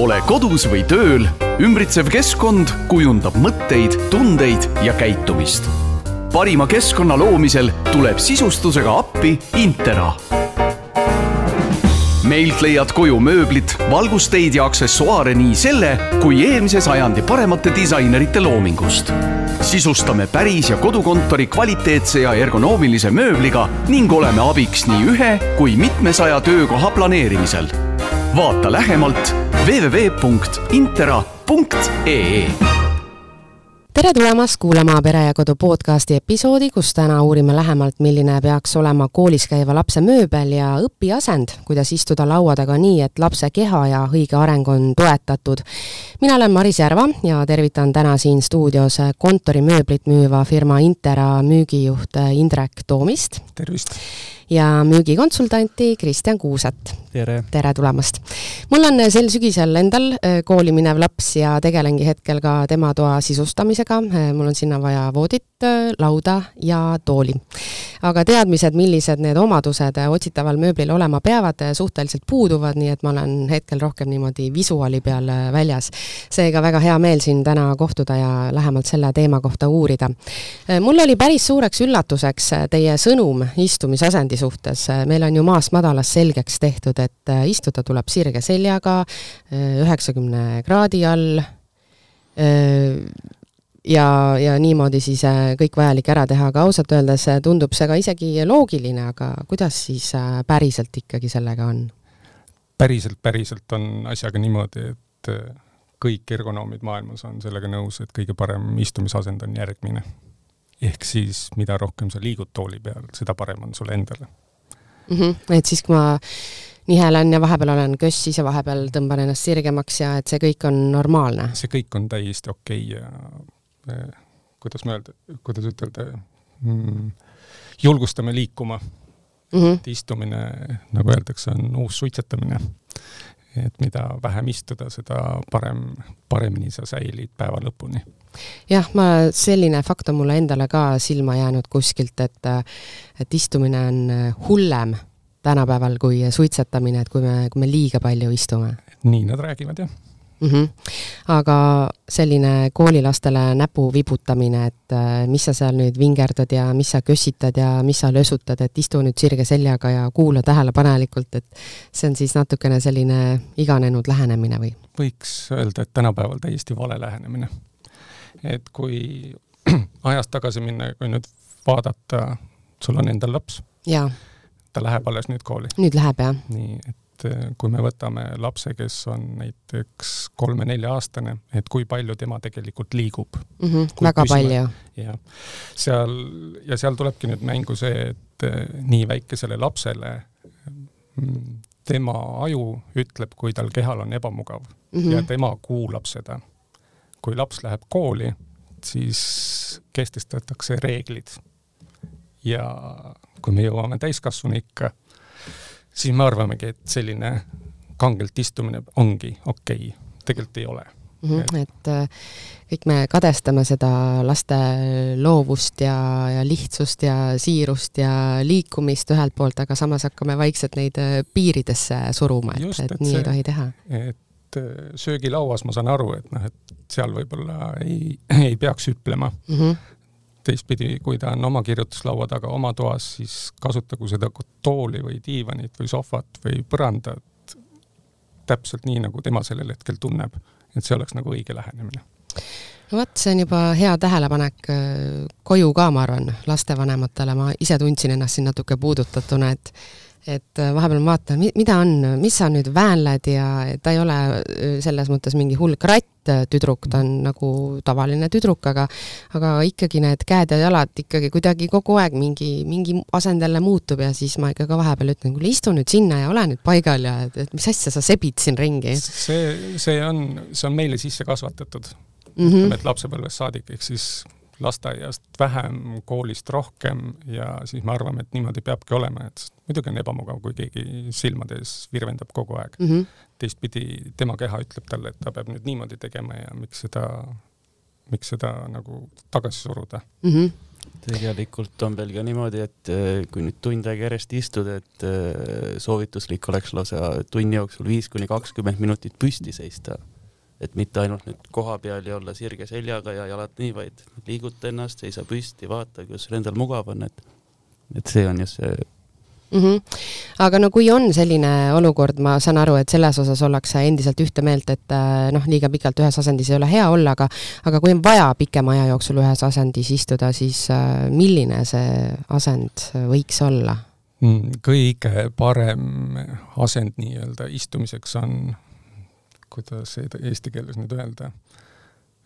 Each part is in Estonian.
ole kodus või tööl, ümbritsev keskkond kujundab mõtteid, tundeid ja käitumist. parima keskkonna loomisel tuleb sisustusega appi Intera. meilt leiad koju mööblit, valgusteid ja aksessuaare nii selle kui eelmise sajandi paremate disainerite loomingust sisustame päris ja kodukontori kvaliteetse ja ergonoomilise mööbliga ning oleme abiks nii ühe kui mitmesaja töökoha planeerimisel. vaata lähemalt www.intera.ee tere tulemast kuulama Pere ja Kodu podcasti episoodi, kus täna uurime lähemalt, milline peaks olema koolis käiva lapse mööbel ja õpiasend, kuidas istuda laua taga nii, et lapse keha ja õige areng on toetatud. mina olen Maris Järva ja tervitan täna siin stuudios kontorimööblit müüva firma Intera müügijuht Indrek Toomist. tervist! ja müügikonsultanti Kristjan Kuusat. tere! tere tulemast! mul on sel sügisel endal äh, kooli minev laps ja tegelengi hetkel ka tema toa sisustamisega. Äh, mul on sinna vaja voodit, äh, lauda ja tooli. aga teadmised, millised need omadused otsitaval mööblil olema peavad, suhteliselt puuduvad, nii et ma olen hetkel rohkem niimoodi visuaali peal väljas. seega väga hea meel siin täna kohtuda ja lähemalt selle teema kohta uurida. mul oli päris suureks üllatuseks teie sõnum istumisasendis suhtes, meil on ju maast madalast selgeks tehtud, et istuda tuleb sirge seljaga, üheksakümne kraadi all ja, ja niimoodi siis kõik vajalik ära teha, aga ausalt öeldes tundub see ka isegi loogiline, aga kuidas siis päriselt ikkagi sellega on? päriselt, päriselt on asjaga niimoodi, et kõik ergonoomid maailmas on sellega nõus, et kõige parem istumisasend on järgmine ehk siis mida rohkem sa liigud tooli peal, seda parem on sulle endale mm. -hmm. et siis, kui ma nihelen ja vahepeal olen kössis ja vahepeal tõmban ennast sirgemaks ja et see kõik on normaalne? see kõik on täiesti okei okay ja kuidas ma öelda, kuidas ütelda mm,, julgustame liikuma mm. -hmm. et istumine, nagu öeldakse, on uus suitsetamine et mida vähem istuda, seda parem, paremini sa säilid päeva lõpuni. jah, ma, selline fakt on mulle endale ka silma jäänud kuskilt, et et istumine on hullem tänapäeval kui suitsetamine, et kui me, kui me liiga palju istume. nii nad räägivad, jah mm. -hmm. aga selline koolilastele näpu vibutamine, et äh, mis sa seal nüüd vingerdad ja mis sa kössitad ja mis sa lösutad, et istu nüüd sirge seljaga ja kuula tähelepanelikult, et see on siis natukene selline iganenud lähenemine või? võiks öelda, et tänapäeval täiesti vale lähenemine. et kui ajas tagasi minna, kui nüüd vaadata, sul on endal laps. ta läheb alles nüüd kooli. nüüd läheb, jah. nii, et et eh, kui me võtame lapse, kes on näiteks kolme-nelja-aastane, et kui palju tema tegelikult liigub mm. -hmm, väga küsime, palju. jah, seal ja seal tulebki nüüd mängu see, et eh, nii väikesele lapsele mm, tema aju ütleb, kui tal kehal on ebamugav mm -hmm. ja tema kuulab seda. kui laps läheb kooli, siis kehtestatakse reeglid. ja kui me jõuame täiskasvanuikka siis me arvamegi, et selline kangelt istumine ongi okei okay., tegelikult ei ole mm. -hmm, et äh, kõik me kadestame seda laste loovust ja, ja lihtsust ja siirust ja liikumist ühelt poolt, aga samas hakkame vaikselt neid äh, piiridesse suruma, et, et, et nii see, ei tohi teha. et äh, söögilauas ma saan aru, et noh, et seal võib-olla ei, ei peaks hüplema mm. -hmm teistpidi, kui ta on oma kirjutuslaua taga oma toas, siis kasutagu seda tooli või diivanit või sohvat või põrandat täpselt nii, nagu tema sellel hetkel tunneb. et see oleks nagu õige lähenemine. no vot, see on juba hea tähelepanek äh, koju ka, ma arvan, lastevanematele, ma ise tundsin ennast siin natuke puudutatuna, et et äh, vahepeal ma vaatan, mida on, mis sa nüüd väänled ja ta ei ole äh, selles mõttes mingi hull kratt äh, tüdruk, ta on nagu tavaline tüdruk, aga aga ikkagi need käed ja jalad ikkagi kuidagi kogu aeg mingi, mingi asend jälle muutub ja siis ma ikka ka vahepeal ütlen, kuule istu nüüd sinna ja ole nüüd paigal ja et, et mis asja sa sebid siin ringi. see, see on, see on meile sisse kasvatatud mm. -hmm. ütleme, et lapsepõlvest saadik, ehk siis lasteaiast vähem, koolist rohkem ja siis me arvame, et niimoodi peabki olema, et muidugi on ebamugav, kui keegi silmade ees virvendab kogu aeg mm. -hmm. teistpidi tema keha ütleb talle, et ta peab nüüd niimoodi tegema ja miks seda miks seda nagu tagasi suruda mm. -hmm tegelikult on veel ka niimoodi, et äh, kui nüüd tund aega järjest istuda, et äh, soovituslik oleks lausa tunni jooksul viis kuni kakskümmend minutit püsti seista. Et mitte ainult nüüd koha peal ja olla sirge seljaga ja jalad nii, vaid liiguta ennast, seisa püsti, vaata, kuidas sul endal mugav on, et et see on just see mm. -hmm. aga no kui on selline olukord, ma saan aru, et selles osas ollakse endiselt ühte meelt, et äh, noh, liiga pikalt ühes asendis ei ole hea olla, aga aga kui on vaja pikema aja jooksul ühes asendis istuda, siis äh, milline see asend võiks olla? Mm, kõige parem asend nii-öelda istumiseks on, kuidas eesti keeles nüüd öelda,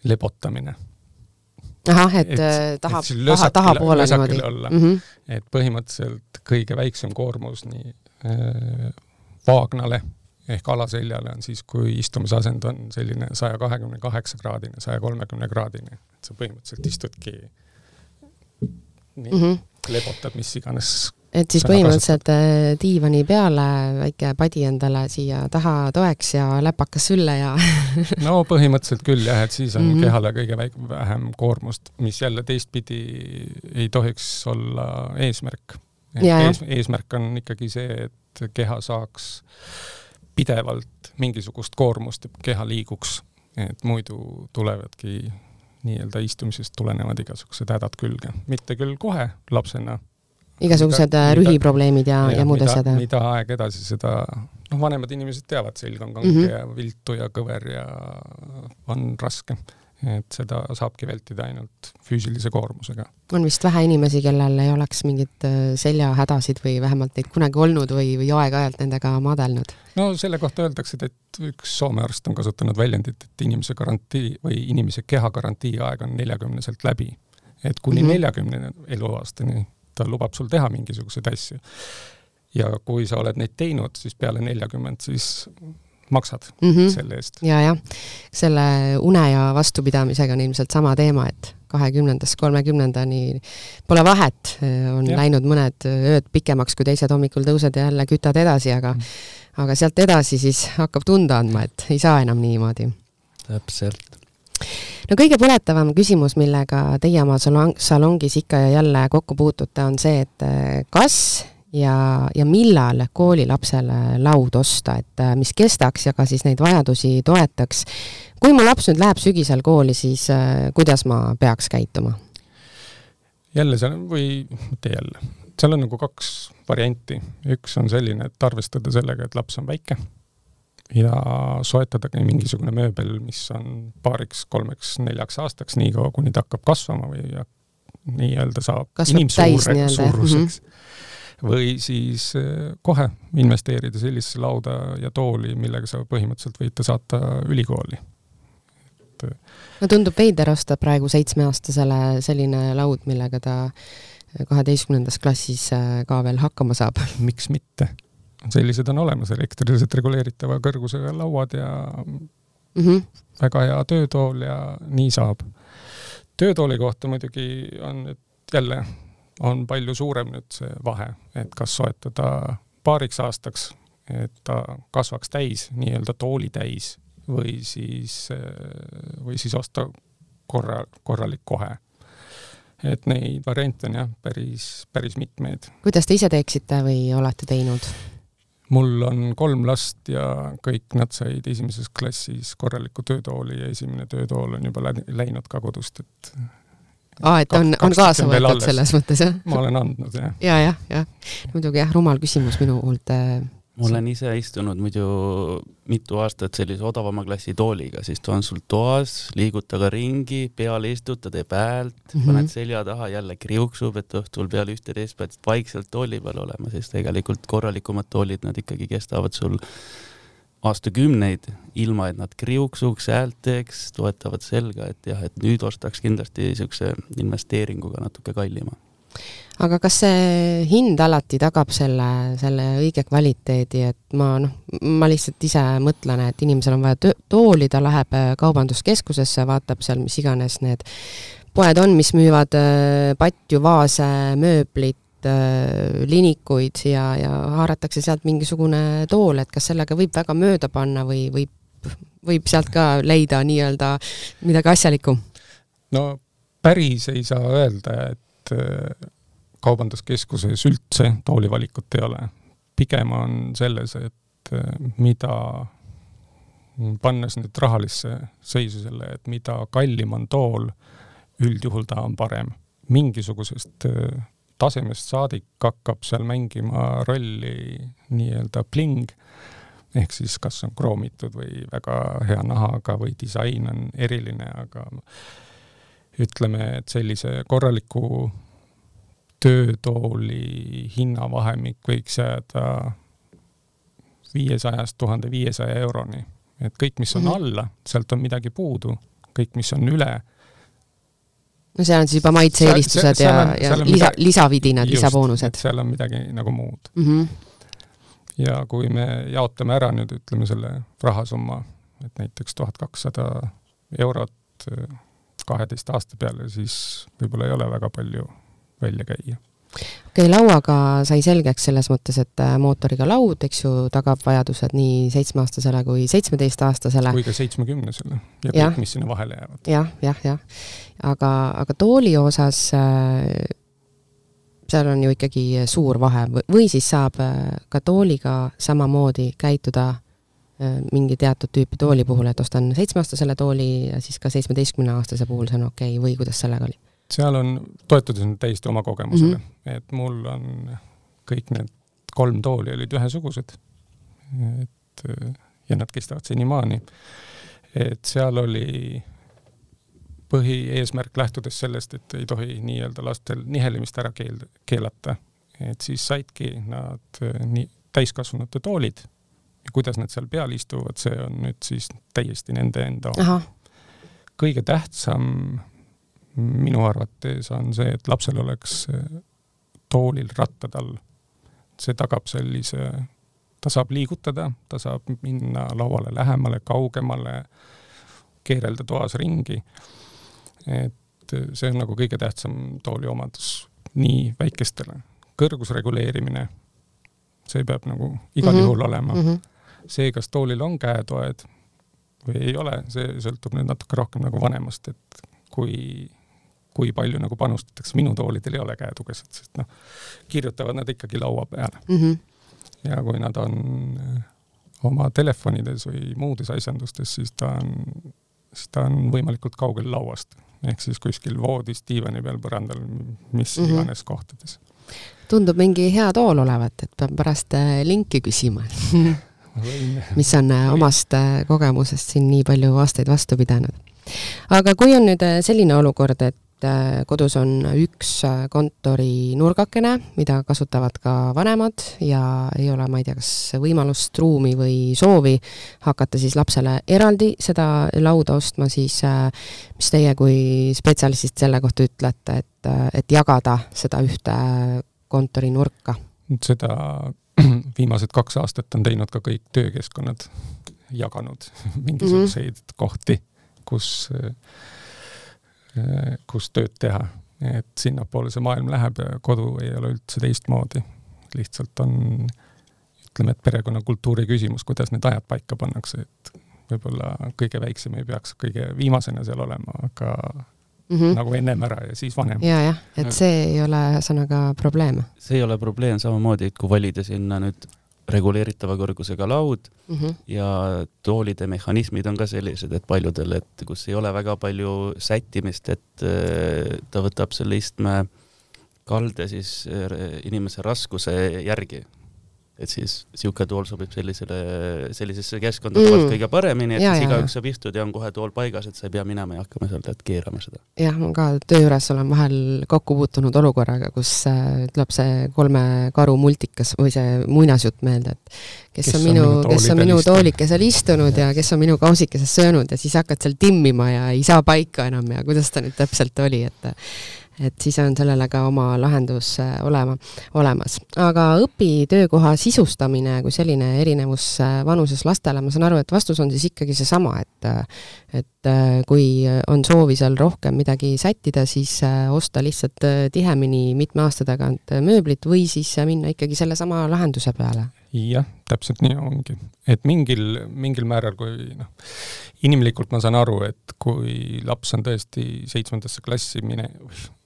lebotamine ahah, et, et äh, taha, taha, tahapoole niimoodi. Mm -hmm. et põhimõtteliselt kõige väiksem koormus nii äh, vaagnale ehk alaseljale on siis, kui istumisasend on selline saja kahekümne kaheksa kraadine, saja kolmekümne kraadine, et sa põhimõtteliselt istudki nii mm, -hmm. lebotad mis iganes et siis põhimõtteliselt äh, diivani peale väike padi endale siia taha toeks ja läpakas sülle ja no põhimõtteliselt küll jah, et siis on mm -hmm. kehale kõige väik-, vähem koormust, mis jälle teistpidi ei tohiks olla eesmärk. Ees, eesmärk on ikkagi see, et keha saaks pidevalt mingisugust koormust, et keha liiguks, et muidu tulevadki nii-öelda istumisest tulenevad igasugused hädad külge, mitte küll kohe lapsena igasugused mida, äh, rühiprobleemid ja, ja, ja muud asjad. mida aeg edasi, seda noh, vanemad inimesed teavad, selg on kange mm -hmm. ja viltu ja kõver ja on raske. et seda saabki vältida ainult füüsilise koormusega. on vist vähe inimesi, kellel ei oleks mingeid äh, seljahädasid või vähemalt neid kunagi olnud või, või aeg-ajalt nendega maadelnud? no selle kohta öeldakse, et üks Soome arst on kasutanud väljendit, et inimese garantii või inimese keha garantiiaeg on neljakümneselt läbi. et kuni mhm. neljakümne mm -hmm. eluaastani ta lubab sul teha mingisuguseid asju. ja kui sa oled neid teinud, siis peale neljakümmend, siis maksad mm -hmm. selle eest. ja, jah, selle une ja vastupidamisega on ilmselt sama teema, et kahekümnendast kolmekümnendani pole vahet, on ja. läinud mõned ööd pikemaks, kui teised hommikul tõused ja jälle kütad edasi, aga mm. aga sealt edasi siis hakkab tunda andma, et ei saa enam niimoodi. täpselt no kõige põletavam küsimus, millega teie oma salong, salongis ikka ja jälle kokku puutute, on see, et eh, kas ja, ja millal koolilapsele laud osta, et eh, mis kestaks ja ka siis neid vajadusi toetaks. kui mu laps nüüd läheb sügisel kooli, siis äh, kuidas ma peaks käituma? jälle seal või mitte jälle, seal on nagu kaks varianti, üks on selline, et arvestada sellega, et laps on väike ja soetadagi mingisugune mööbel, mis on paariks-kolmeks-neljaks aastaks, niikaua kuni ta hakkab kasvama või nii-öelda saab inimsuure, suuruseks mm. -hmm. või siis eh, kohe investeerida sellisesse lauda ja tooli, millega sa põhimõtteliselt võid ta saata ülikooli. et no tundub veider osta praegu seitsmeaastasele selline laud, millega ta kaheteistkümnendas klassis eh, ka veel hakkama saab. miks mitte sellised on olemas, elektriliselt reguleeritava kõrgusega lauad ja mm -hmm. väga hea töötool ja nii saab. töötooli kohta muidugi on nüüd jälle, on palju suurem nüüd see vahe, et kas soetada paariks aastaks, et ta kasvaks täis, nii-öelda tooli täis, või siis, või siis osta korra, korralik kohe et neid variante on jah, päris, päris mitmeid. kuidas te ise teeksite või olete teinud? Mul on kolm last ja kõik nad said esimeses klassis korraliku töötooli ja esimene töötool on juba läinud ka kodust, et aa, et on, on kaasa võetud selles mõttes, jah? ma olen andnud, jah. ja, jah, jah. muidugi jah, rumal küsimus minu poolt äh, ma olen ise istunud muidu mitu aastat sellise odavama klassi tooliga, siis ta on sul toas, liigud temaga ringi, peale istud, ta teeb häält mm, -hmm. paned selja taha, jälle kriuksub, et õhtul peale üht-teist pead vaikselt tooli peal olema, sest tegelikult korralikumad toolid, nad ikkagi kestavad sul aastakümneid, ilma et nad kriuksuks, häält teeks, toetavad selga, et jah, et nüüd ostaks kindlasti niisuguse investeeringuga natuke kallima aga kas see hind alati tagab selle, selle õige kvaliteedi, et ma noh, ma lihtsalt ise mõtlen, et inimesel on vaja tooli, ta läheb äh, kaubanduskeskusesse, vaatab seal mis iganes need poed on, mis müüvad äh, patju, vaase, mööblit, äh, linikuid ja, ja haaratakse sealt mingisugune tool, et kas sellega võib väga mööda panna või võib, võib sealt ka leida nii-öelda midagi asjalikku? no päris ei saa öelda, et kaubanduskeskuses üldse toolivalikut ei ole. pigem on selles, et äh, mida, pannes nüüd rahalisse seisu selle, et mida kallim on tool, üldjuhul ta on parem. mingisugusest äh, tasemest saadik hakkab seal mängima rolli nii-öelda bling, ehk siis kas on kroomitud või väga hea nahaga või disain on eriline, aga ütleme, et sellise korraliku töötooli hinnavahemik võiks jääda viiesajast tuhande viiesaja euroni. et kõik, mis on mm -hmm. alla, sealt on midagi puudu, kõik, mis on üle. no seal on siis juba maitse-eelistused ja, ja lisa, lisavidinad, lisaboonused. seal on midagi nagu muud mm. -hmm. ja kui me jaotame ära nüüd, ütleme selle rahasumma, et näiteks tuhat kakssada eurot kaheteist aasta peale, siis võib-olla ei ole väga palju välja käia okei okay,, lauaga sai selgeks selles mõttes, et äh, mootoriga laud, eks ju, tagab vajadused nii seitsmeaastasele kui seitsmeteistaastasele. kui ka seitsmekümnesele ja kõik, mis sinna vahele jäävad ja,. jah, jah, jah. aga, aga tooli osas äh, seal on ju ikkagi suur vahe või siis saab äh, ka tooliga samamoodi käituda Äh, mingi teatud tüüpi tooli puhul, et ostan seitsmeaastasele tooli ja siis ka seitsmeteistkümneaastase puhul see on okei okay. või kuidas sellega oli? Seal on, toetudes nüüd täiesti oma kogemusele mm, -hmm. et mul on kõik need kolm tooli olid ühesugused. et ja nad kestavad senimaani. et seal oli põhieesmärk lähtudes sellest, et ei tohi nii-öelda lastel nihelemist ära keel-, keelata. et siis saidki nad nii täiskasvanute toolid ja kuidas nad seal peal istuvad, see on nüüd siis täiesti nende enda oma. kõige tähtsam minu arvates on see, et lapsel oleks toolil rattad all. see tagab sellise, ta saab liigutada, ta saab minna lauale lähemale, kaugemale, keerelda toas ringi. et see on nagu kõige tähtsam tooli omadus nii väikestele. kõrguse reguleerimine, see peab nagu igal mm -hmm. juhul olema mm. -hmm see, kas toolil on käetoed või ei ole, see sõltub nüüd natuke rohkem nagu vanemast, et kui, kui palju nagu panustatakse, minu toolidel ei ole käetugesid, sest noh, kirjutavad nad ikkagi laua peale mm. -hmm. ja kui nad on äh, oma telefonides või muudes asjandustes, siis ta on, siis ta on võimalikult kaugel lauast, ehk siis kuskil voodis, diivani peal, põrandal, mis mm -hmm. iganes kohtades. tundub mingi hea tool olevat, et peab pärast äh, linki küsima mis on äh, omast kogemusest siin nii palju aastaid vastu pidanud. aga kui on nüüd selline olukord, et kodus on üks kontorinurgakene, mida kasutavad ka vanemad ja ei ole, ma ei tea, kas võimalust, ruumi või soovi hakata siis lapsele eraldi seda lauda ostma, siis mis teie kui spetsialistist selle kohta ütlete, et, et jagada seda ühte kontorinurka? seda viimased kaks aastat on teinud ka kõik töökeskkonnad, jaganud mingisuguseid mm -hmm. kohti, kus, kus tööd teha. et sinnapoole see maailm läheb ja kodu ei ole üldse teistmoodi. lihtsalt on, ütleme, et perekonnakultuuri küsimus, kuidas need ajad paika pannakse, et võib-olla kõige väiksem ei peaks kõige viimasena seal olema, aga mm -hmm. nagu ennem ära ja siis vanem. ja, jah, et see ei ole ühesõnaga probleem. see ei ole probleem samamoodi, et kui valida sinna nüüd reguleeritava kõrgusega laud mm -hmm. ja toolide mehhanismid on ka sellised, et paljudel, et kus ei ole väga palju sättimist, et äh, ta võtab selle istme kalde siis äh, inimese raskuse järgi et siis niisugune tool sobib sellisele, sellisesse keskkonda mm. kõige paremini, et ja, siis igaüks saab istuda ja on kohe tool paigas, et sa ei pea minema ja hakkama seal tead keerama seda. jah, ma ka töö juures olen vahel kokku puutunud olukorraga, kus äh, tuleb see kolme karu multikas või see muinasjutt meelde, et kes, kes on minu, kes on minu toolikesel istunud ja kes on minu kausikeses söönud ja siis hakkad seal timmima ja ei saa paika enam ja kuidas ta nüüd täpselt oli, et et siis on sellele ka oma lahendus äh, olema, olemas. aga õpitöökoha sisustamine kui selline erinevus äh, vanuses lastele, ma saan aru, et vastus on siis ikkagi seesama, et äh, et kui on soovi seal rohkem midagi sättida, siis osta lihtsalt tihemini mitme aasta tagant mööblit või siis minna ikkagi sellesama lahenduse peale jah, täpselt nii ongi, et mingil, mingil määral, kui noh, inimlikult ma saan aru, et kui laps on tõesti seitsmendasse klassi mine-,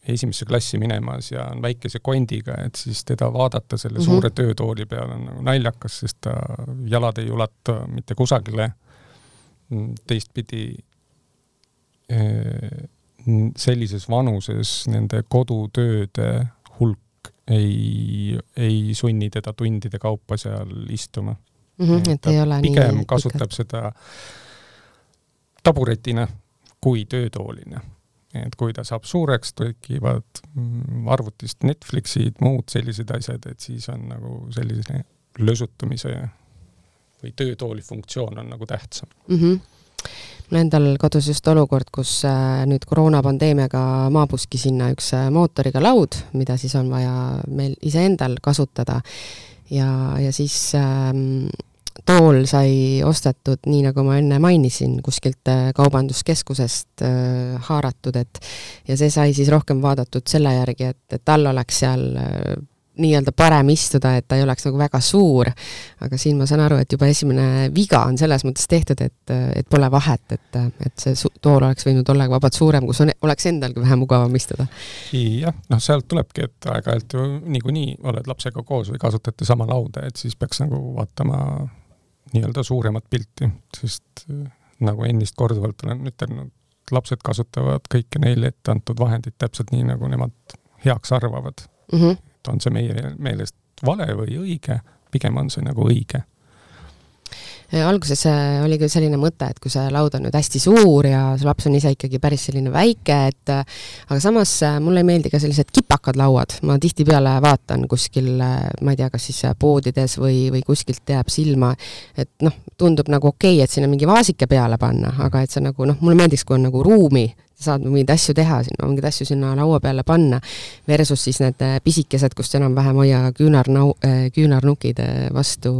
esimesse klassi minemas ja on väikese kondiga, et siis teda vaadata selle mm -hmm. suure töötooli peal on nagu naljakas, sest ta jalad ei ulata mitte kusagile. teistpidi eh, sellises vanuses nende kodutööde ei, ei sunni teda tundide kaupa seal istuma mm. -hmm, et ei ole pigem nii kasutab pikalt. seda taburetina kui töötoolina. et kui ta saab suureks, tekivad mm, arvutist Netflixid, muud sellised asjad, et siis on nagu sellise lösutamise või töötooli funktsioon on nagu tähtsam mm. -hmm mul endal kodus just olukord, kus äh, nüüd koroonapandeemiaga maabuski sinna üks äh, mootoriga laud, mida siis on vaja meil iseendal kasutada. ja, ja siis ähm, tool sai ostetud, nii nagu ma enne mainisin, kuskilt äh, kaubanduskeskusest äh, haaratud, et ja see sai siis rohkem vaadatud selle järgi, et, et tal oleks seal nii-öelda parem istuda, et ta ei oleks nagu väga suur. aga siin ma saan aru, et juba esimene viga on selles mõttes tehtud, et, et pole vahet, et, et see tool oleks võinud olla vabalt suurem, kus on, oleks endalgi vähe mugavam istuda. jah, noh, sealt tulebki, et aeg-ajalt ju niikuinii oled lapsega koos või kasutate sama lauda, et siis peaks nagu vaatama nii-öelda suuremat pilti, sest äh, nagu ennist korduvalt olen ütelnud, lapsed kasutavad kõiki neile ette antud vahendid täpselt nii, nagu nemad heaks arvavad mm. -hmm. Et on see meie meelest vale või õige, pigem on see nagu õige. Alguses äh, oli küll selline mõte, et kui see laud on nüüd hästi suur ja see laps on ise ikkagi päris selline väike, et äh, aga samas äh, mulle ei meeldi ka sellised kipakad lauad, ma tihtipeale vaatan kuskil, ma ei tea, kas siis poodides või, või kuskilt jääb silma, et noh, tundub nagu okei okay,, et sinna mingi vaasike peale panna, aga et see nagu noh, mulle meeldiks, kui on nagu ruumi, saad mingeid asju teha mingeid asju sinna laua peale panna, versus siis need pisikesed, kust enam-vähem hoia küünarnau-, küünarnukid vastu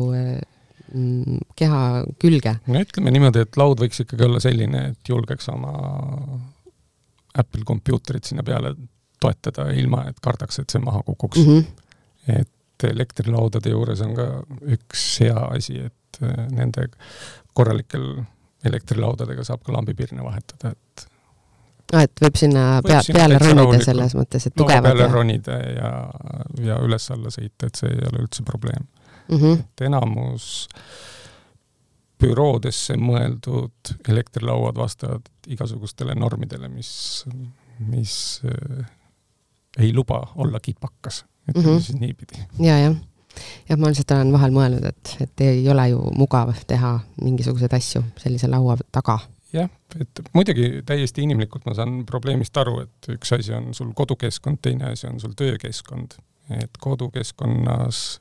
Mm, keha külge. no ütleme niimoodi, et laud võiks ikkagi olla selline, et julgeks oma Apple kompuutrit sinna peale toetada, ilma et kardaks, et see maha kukuks mm. -hmm. et elektrilaudade juures on ka üks hea asi, et äh, nende korralikel elektrilaudadega saab ka lambipirne vahetada, et ah, et võib sinna pea, võib peale ronida selles mõttes, et tugevad peale ja... ronida ja, ja üles-alla sõita, et see ei ole üldse probleem mm. -hmm. et enamus büroodesse mõeldud elektrilauad vastavad igasugustele normidele, mis, mis äh, ei luba olla kipakas, ütleme mm -hmm. siis niipidi. ja, jah jah, ma lihtsalt olen vahel mõelnud, et, et ei ole ju mugav teha mingisuguseid asju sellise laua taga. Jah, et muidugi täiesti inimlikult ma saan probleemist aru, et üks asi on sul kodukeskkond, teine asi on sul töökeskkond. et kodukeskkonnas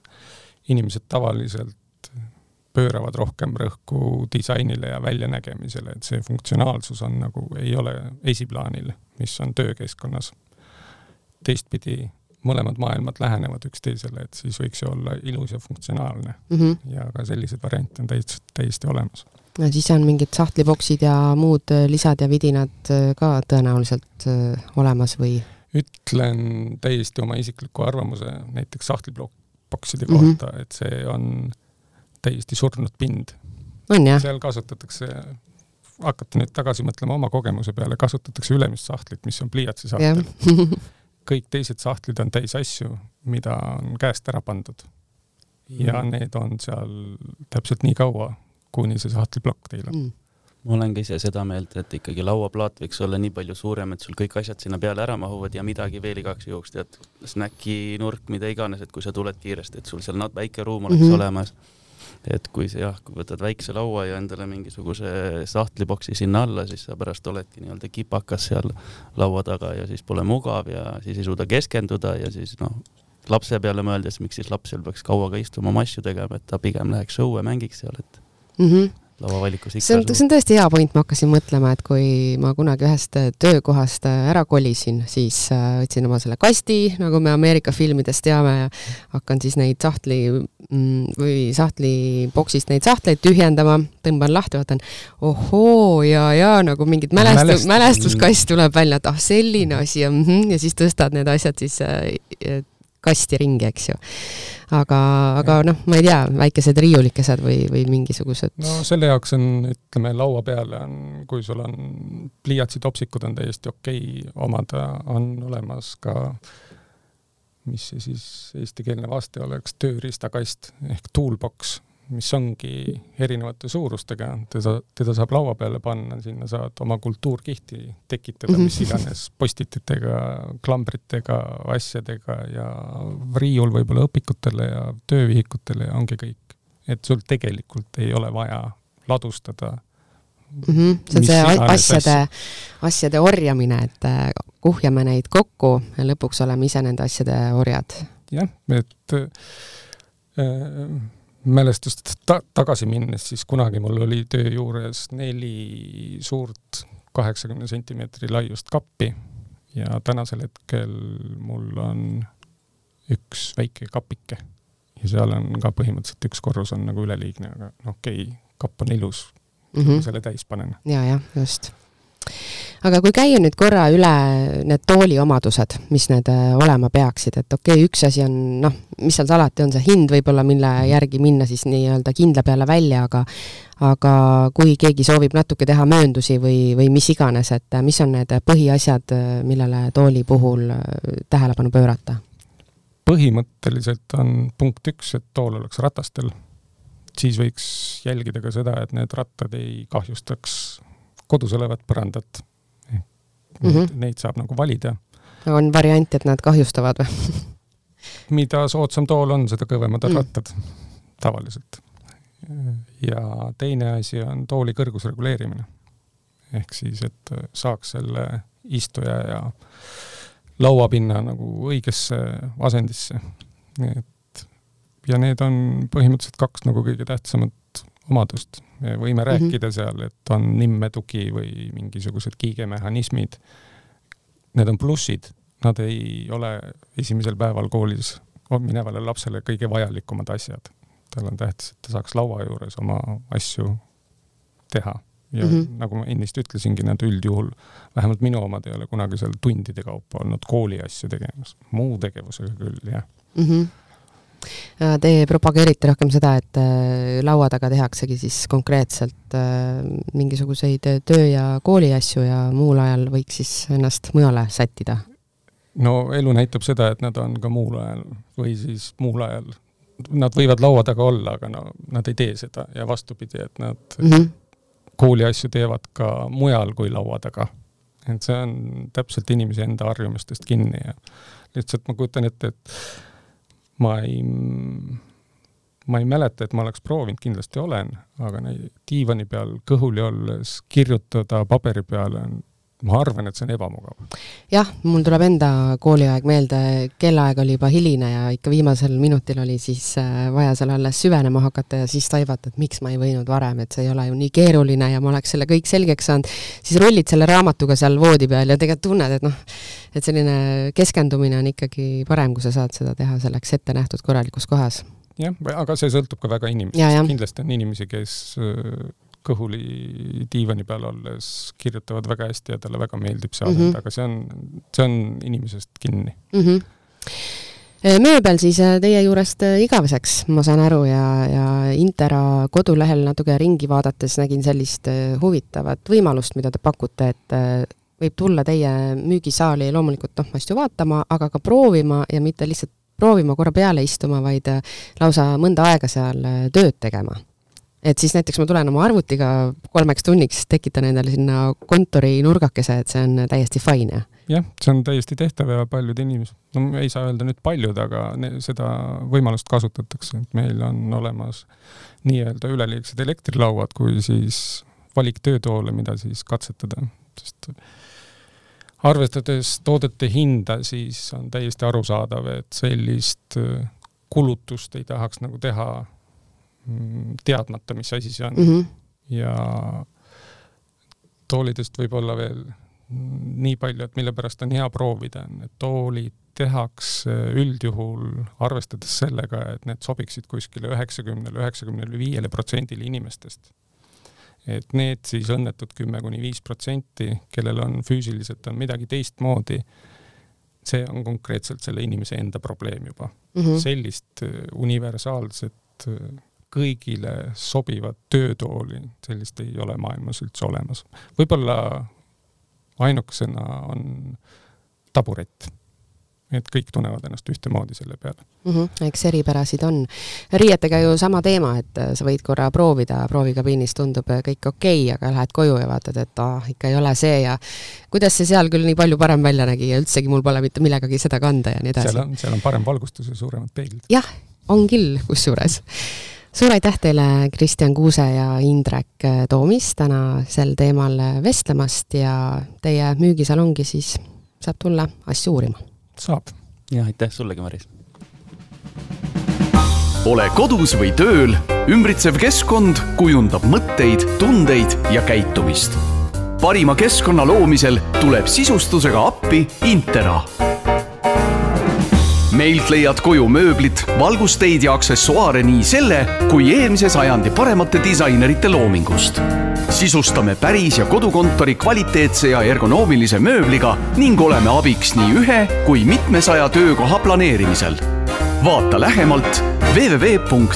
inimesed tavaliselt pööravad rohkem rõhku disainile ja väljanägemisele, et see funktsionaalsus on nagu, ei ole esiplaanil, mis on töökeskkonnas. teistpidi mõlemad maailmad lähenevad üksteisele, et siis võiks ju olla ilus ja funktsionaalne mm. -hmm. ja ka selliseid variante on täiesti, täiesti olemas. No siis on mingid sahtliboksid ja muud lisad ja vidinad ka tõenäoliselt äh, olemas või? ütlen täiesti oma isikliku arvamuse, näiteks sahtliblokk bokside kohta mm, -hmm. et see on täiesti surnud pind. seal kasutatakse, hakata nüüd tagasi mõtlema oma kogemuse peale, kasutatakse ülemist sahtlit, mis on pliiatsisahtel kõik teised sahtlid on täis asju, mida on käest ära pandud. ja mm. need on seal täpselt nii kaua, kuni see sahtliplokk teil on mm ma olen ka ise seda meelt, et ikkagi lauaplaat võiks olla nii palju suurem, et sul kõik asjad sinna peale ära mahuvad ja midagi veel igaks juhuks, tead, snäkinurk, mida iganes, et kui sa tuled kiiresti, et sul seal väike ruum oleks mm -hmm. olemas. et kui sa jah, kui võtad väikse laua ja endale mingisuguse sahtliboksi sinna alla, siis sa pärast oledki nii-öelda kipakas seal laua taga ja siis pole mugav ja siis ei suuda keskenduda ja siis noh, lapse peale mõeldes, miks siis laps seal peaks kaua ka istuma oma asju tegema, et ta pigem läheks õue, mängiks seal, et mm. -hmm lauavalikus ikka see on, see on tõesti hea point, ma hakkasin mõtlema, et kui ma kunagi ühest töökohast ära kolisin, siis äh, võtsin oma selle kasti, nagu me Ameerika filmidest teame, ja hakkan siis neid sahtli mm, või sahtliboksist neid sahtleid tühjendama, tõmban lahti, vaatan, ohoo, ja, ja nagu mingid mälestu-, Mälest... mälestuskast tuleb välja, et ah, selline asi ja, mm -hmm, ja siis tõstad need asjad siis äh, kasti ringi, eks ju. aga, aga noh, ma ei tea, väikesed riiulikesed või, või mingisugused. no selle jaoks on, ütleme, laua peale on, kui sul on pliiatsitopsikud on täiesti okei okay omada, on olemas ka mis see siis eestikeelne vaste oleks, tööriistakast ehk toolbox mis ongi erinevate suurustega, teda, teda saab laua peale panna, sinna saad oma kultuurkihti tekitada mm, -hmm. mis iganes postititega, klambritega, asjadega ja riiul võib-olla õpikutele ja töövihikutele ja ongi kõik. et sul tegelikult ei ole vaja ladustada mm. -hmm. see on see asjade, asjade orjamine, et äh, kuhjame neid kokku ja lõpuks oleme ise nende asjade orjad. jah, et äh, mälestust ta tagasi minnes, siis kunagi mul oli töö juures neli suurt kaheksakümne sentimeetri laiust kappi ja tänasel hetkel mul on üks väike kapike ja seal on ka põhimõtteliselt üks korrus on nagu üleliigne, aga noh, okei okay,, kapp on ilus mm, -hmm. selle täis panen. ja, jah, just aga kui käia nüüd korra üle need tooli omadused, mis need äh, olema peaksid, et okei okay,, üks asi on noh, mis seal salati, on see hind võib-olla, mille järgi minna siis nii-öelda kindla peale välja, aga aga kui keegi soovib natuke teha mööndusi või, või mis iganes, et äh, mis on need põhiasjad, äh, millele tooli puhul tähelepanu pöörata? põhimõtteliselt on punkt üks, et tool oleks ratastel, siis võiks jälgida ka seda, et need rattad ei kahjustaks kodus olevat põrandat mm. -hmm. Neid saab nagu valida. on variant, et nad kahjustavad või mida soodsam tool on, seda kõvemad on mm. rattad tavaliselt. ja teine asi on tooli kõrguse reguleerimine. ehk siis, et saaks selle istuja ja lauapinna nagu õigesse asendisse. et ja need on põhimõtteliselt kaks nagu kõige tähtsamat omadust. me võime mm -hmm. rääkida seal, et on nimmetugi või mingisugused kiigemehhanismid. Need on plussid, nad ei ole esimesel päeval koolis minevale lapsele kõige vajalikumad asjad. tal on tähtis, et ta saaks laua juures oma asju teha ja mm -hmm. nagu ma ennist ütlesingi, nad üldjuhul, vähemalt minu omad ei ole kunagi seal tundide kaupa olnud kooli asju tegemas, muu tegevusega küll, jah mm. -hmm te propageerite rohkem seda, et äh, laua taga tehaksegi siis konkreetselt äh, mingisuguseid töö ja kooli asju ja muul ajal võiks siis ennast mujale sättida? no elu näitab seda, et nad on ka muul ajal või siis muul ajal, nad võivad laua taga olla, aga no nad ei tee seda ja vastupidi, et nad mm -hmm. kooli asju teevad ka mujal kui laua taga. et see on täpselt inimese enda harjumustest kinni ja lihtsalt ma kujutan ette, et ma ei, ma ei mäleta, et ma oleks proovinud, kindlasti olen, aga diivani peal kõhuli olles kirjutada paberi peale on ma arvan, et see on ebamugav. jah, mul tuleb enda kooliaeg meelde, kellaaeg oli juba hiline ja ikka viimasel minutil oli siis äh, vaja seal alles süvenema hakata ja siis taibata, et miks ma ei võinud varem, et see ei ole ju nii keeruline ja ma oleks selle kõik selgeks saanud, siis rullid selle raamatuga seal voodi peal ja tegelikult tunned, et noh, et selline keskendumine on ikkagi parem, kui sa saad seda teha selleks ette nähtud korralikus kohas. jah, aga see sõltub ka väga inimesest, kindlasti on inimesi, kes äh, kõhuli diivani peal olles kirjutavad väga hästi ja talle väga meeldib see asend mm, -hmm. aga see on, see on inimesest kinni mm. -hmm mööbel siis äh, teie juurest äh, igaveseks, ma saan aru, ja, ja Intera kodulehel natuke ringi vaadates nägin sellist huvitavat võimalust, mida te pakute, et võib tulla teie müügisaali loomulikult noh, asju vaatama, aga ka proovima ja mitte lihtsalt proovima korra peale istuma, vaid lausa mõnda aega seal tööd tegema et siis näiteks ma tulen oma arvutiga kolmeks tunniks, tekitan endale sinna kontori nurgakese, et see on täiesti fine. jah, see on täiesti tehtav ja paljud inimesed, no ei saa öelda nüüd paljud, aga ne, seda võimalust kasutatakse, et meil on olemas nii-öelda üleliigsed elektrilauad kui siis valik töötoole, mida siis katsetada, sest arvestades toodete hinda, siis on täiesti arusaadav, et sellist kulutust ei tahaks nagu teha teadmata, mis asi see on mm. -hmm. ja toolidest võib olla veel nii palju, et mille pärast on hea proovida, need toolid tehakse üldjuhul arvestades sellega, et need sobiksid kuskile üheksakümnele, üheksakümnele viiele protsendile inimestest. et need siis õnnetud kümme kuni viis protsenti, kellel on füüsiliselt on midagi teistmoodi, see on konkreetselt selle inimese enda probleem juba mm. -hmm. sellist äh, universaalset äh, kõigile sobivat töötooli, sellist ei ole maailmas üldse olemas. võib-olla ainukesena on taburet et kõik tunnevad ennast ühtemoodi selle peale mm. -hmm, eks eripärasid on. riietega ju sama teema, et äh, sa võid korra proovida, proovikabiinis tundub äh, kõik okei okay,, aga lähed koju ja vaatad, et ah,, ikka ei ole see ja kuidas see seal küll nii palju parem välja nägi ja üldsegi mul pole mitte millegagi seda kanda ja nii edasi. seal on, seal on parem valgustus ja suuremad peeglid. jah, on küll, kusjuures suur aitäh teile, Kristjan Kuuse ja Indrek äh, Toomis täna sel teemal vestlemast ja teie müügisalongi siis saab tulla asju uurima saab. ja aitäh sullegi, Maris. ole kodus või tööl, ümbritsev keskkond kujundab mõtteid, tundeid ja käitumist. parima keskkonna loomisel tuleb sisustusega appi Intera meilt leiad koju mööblit, valgusteid ja aksessuaare nii selle kui eelmise sajandi paremate disainerite loomingust sisustame päris ja kodukontori kvaliteetse ja ergonoomilise mööbliga ning oleme abiks nii ühe kui mitmesaja töökoha planeerimisel. vaata lähemalt www.intera.ee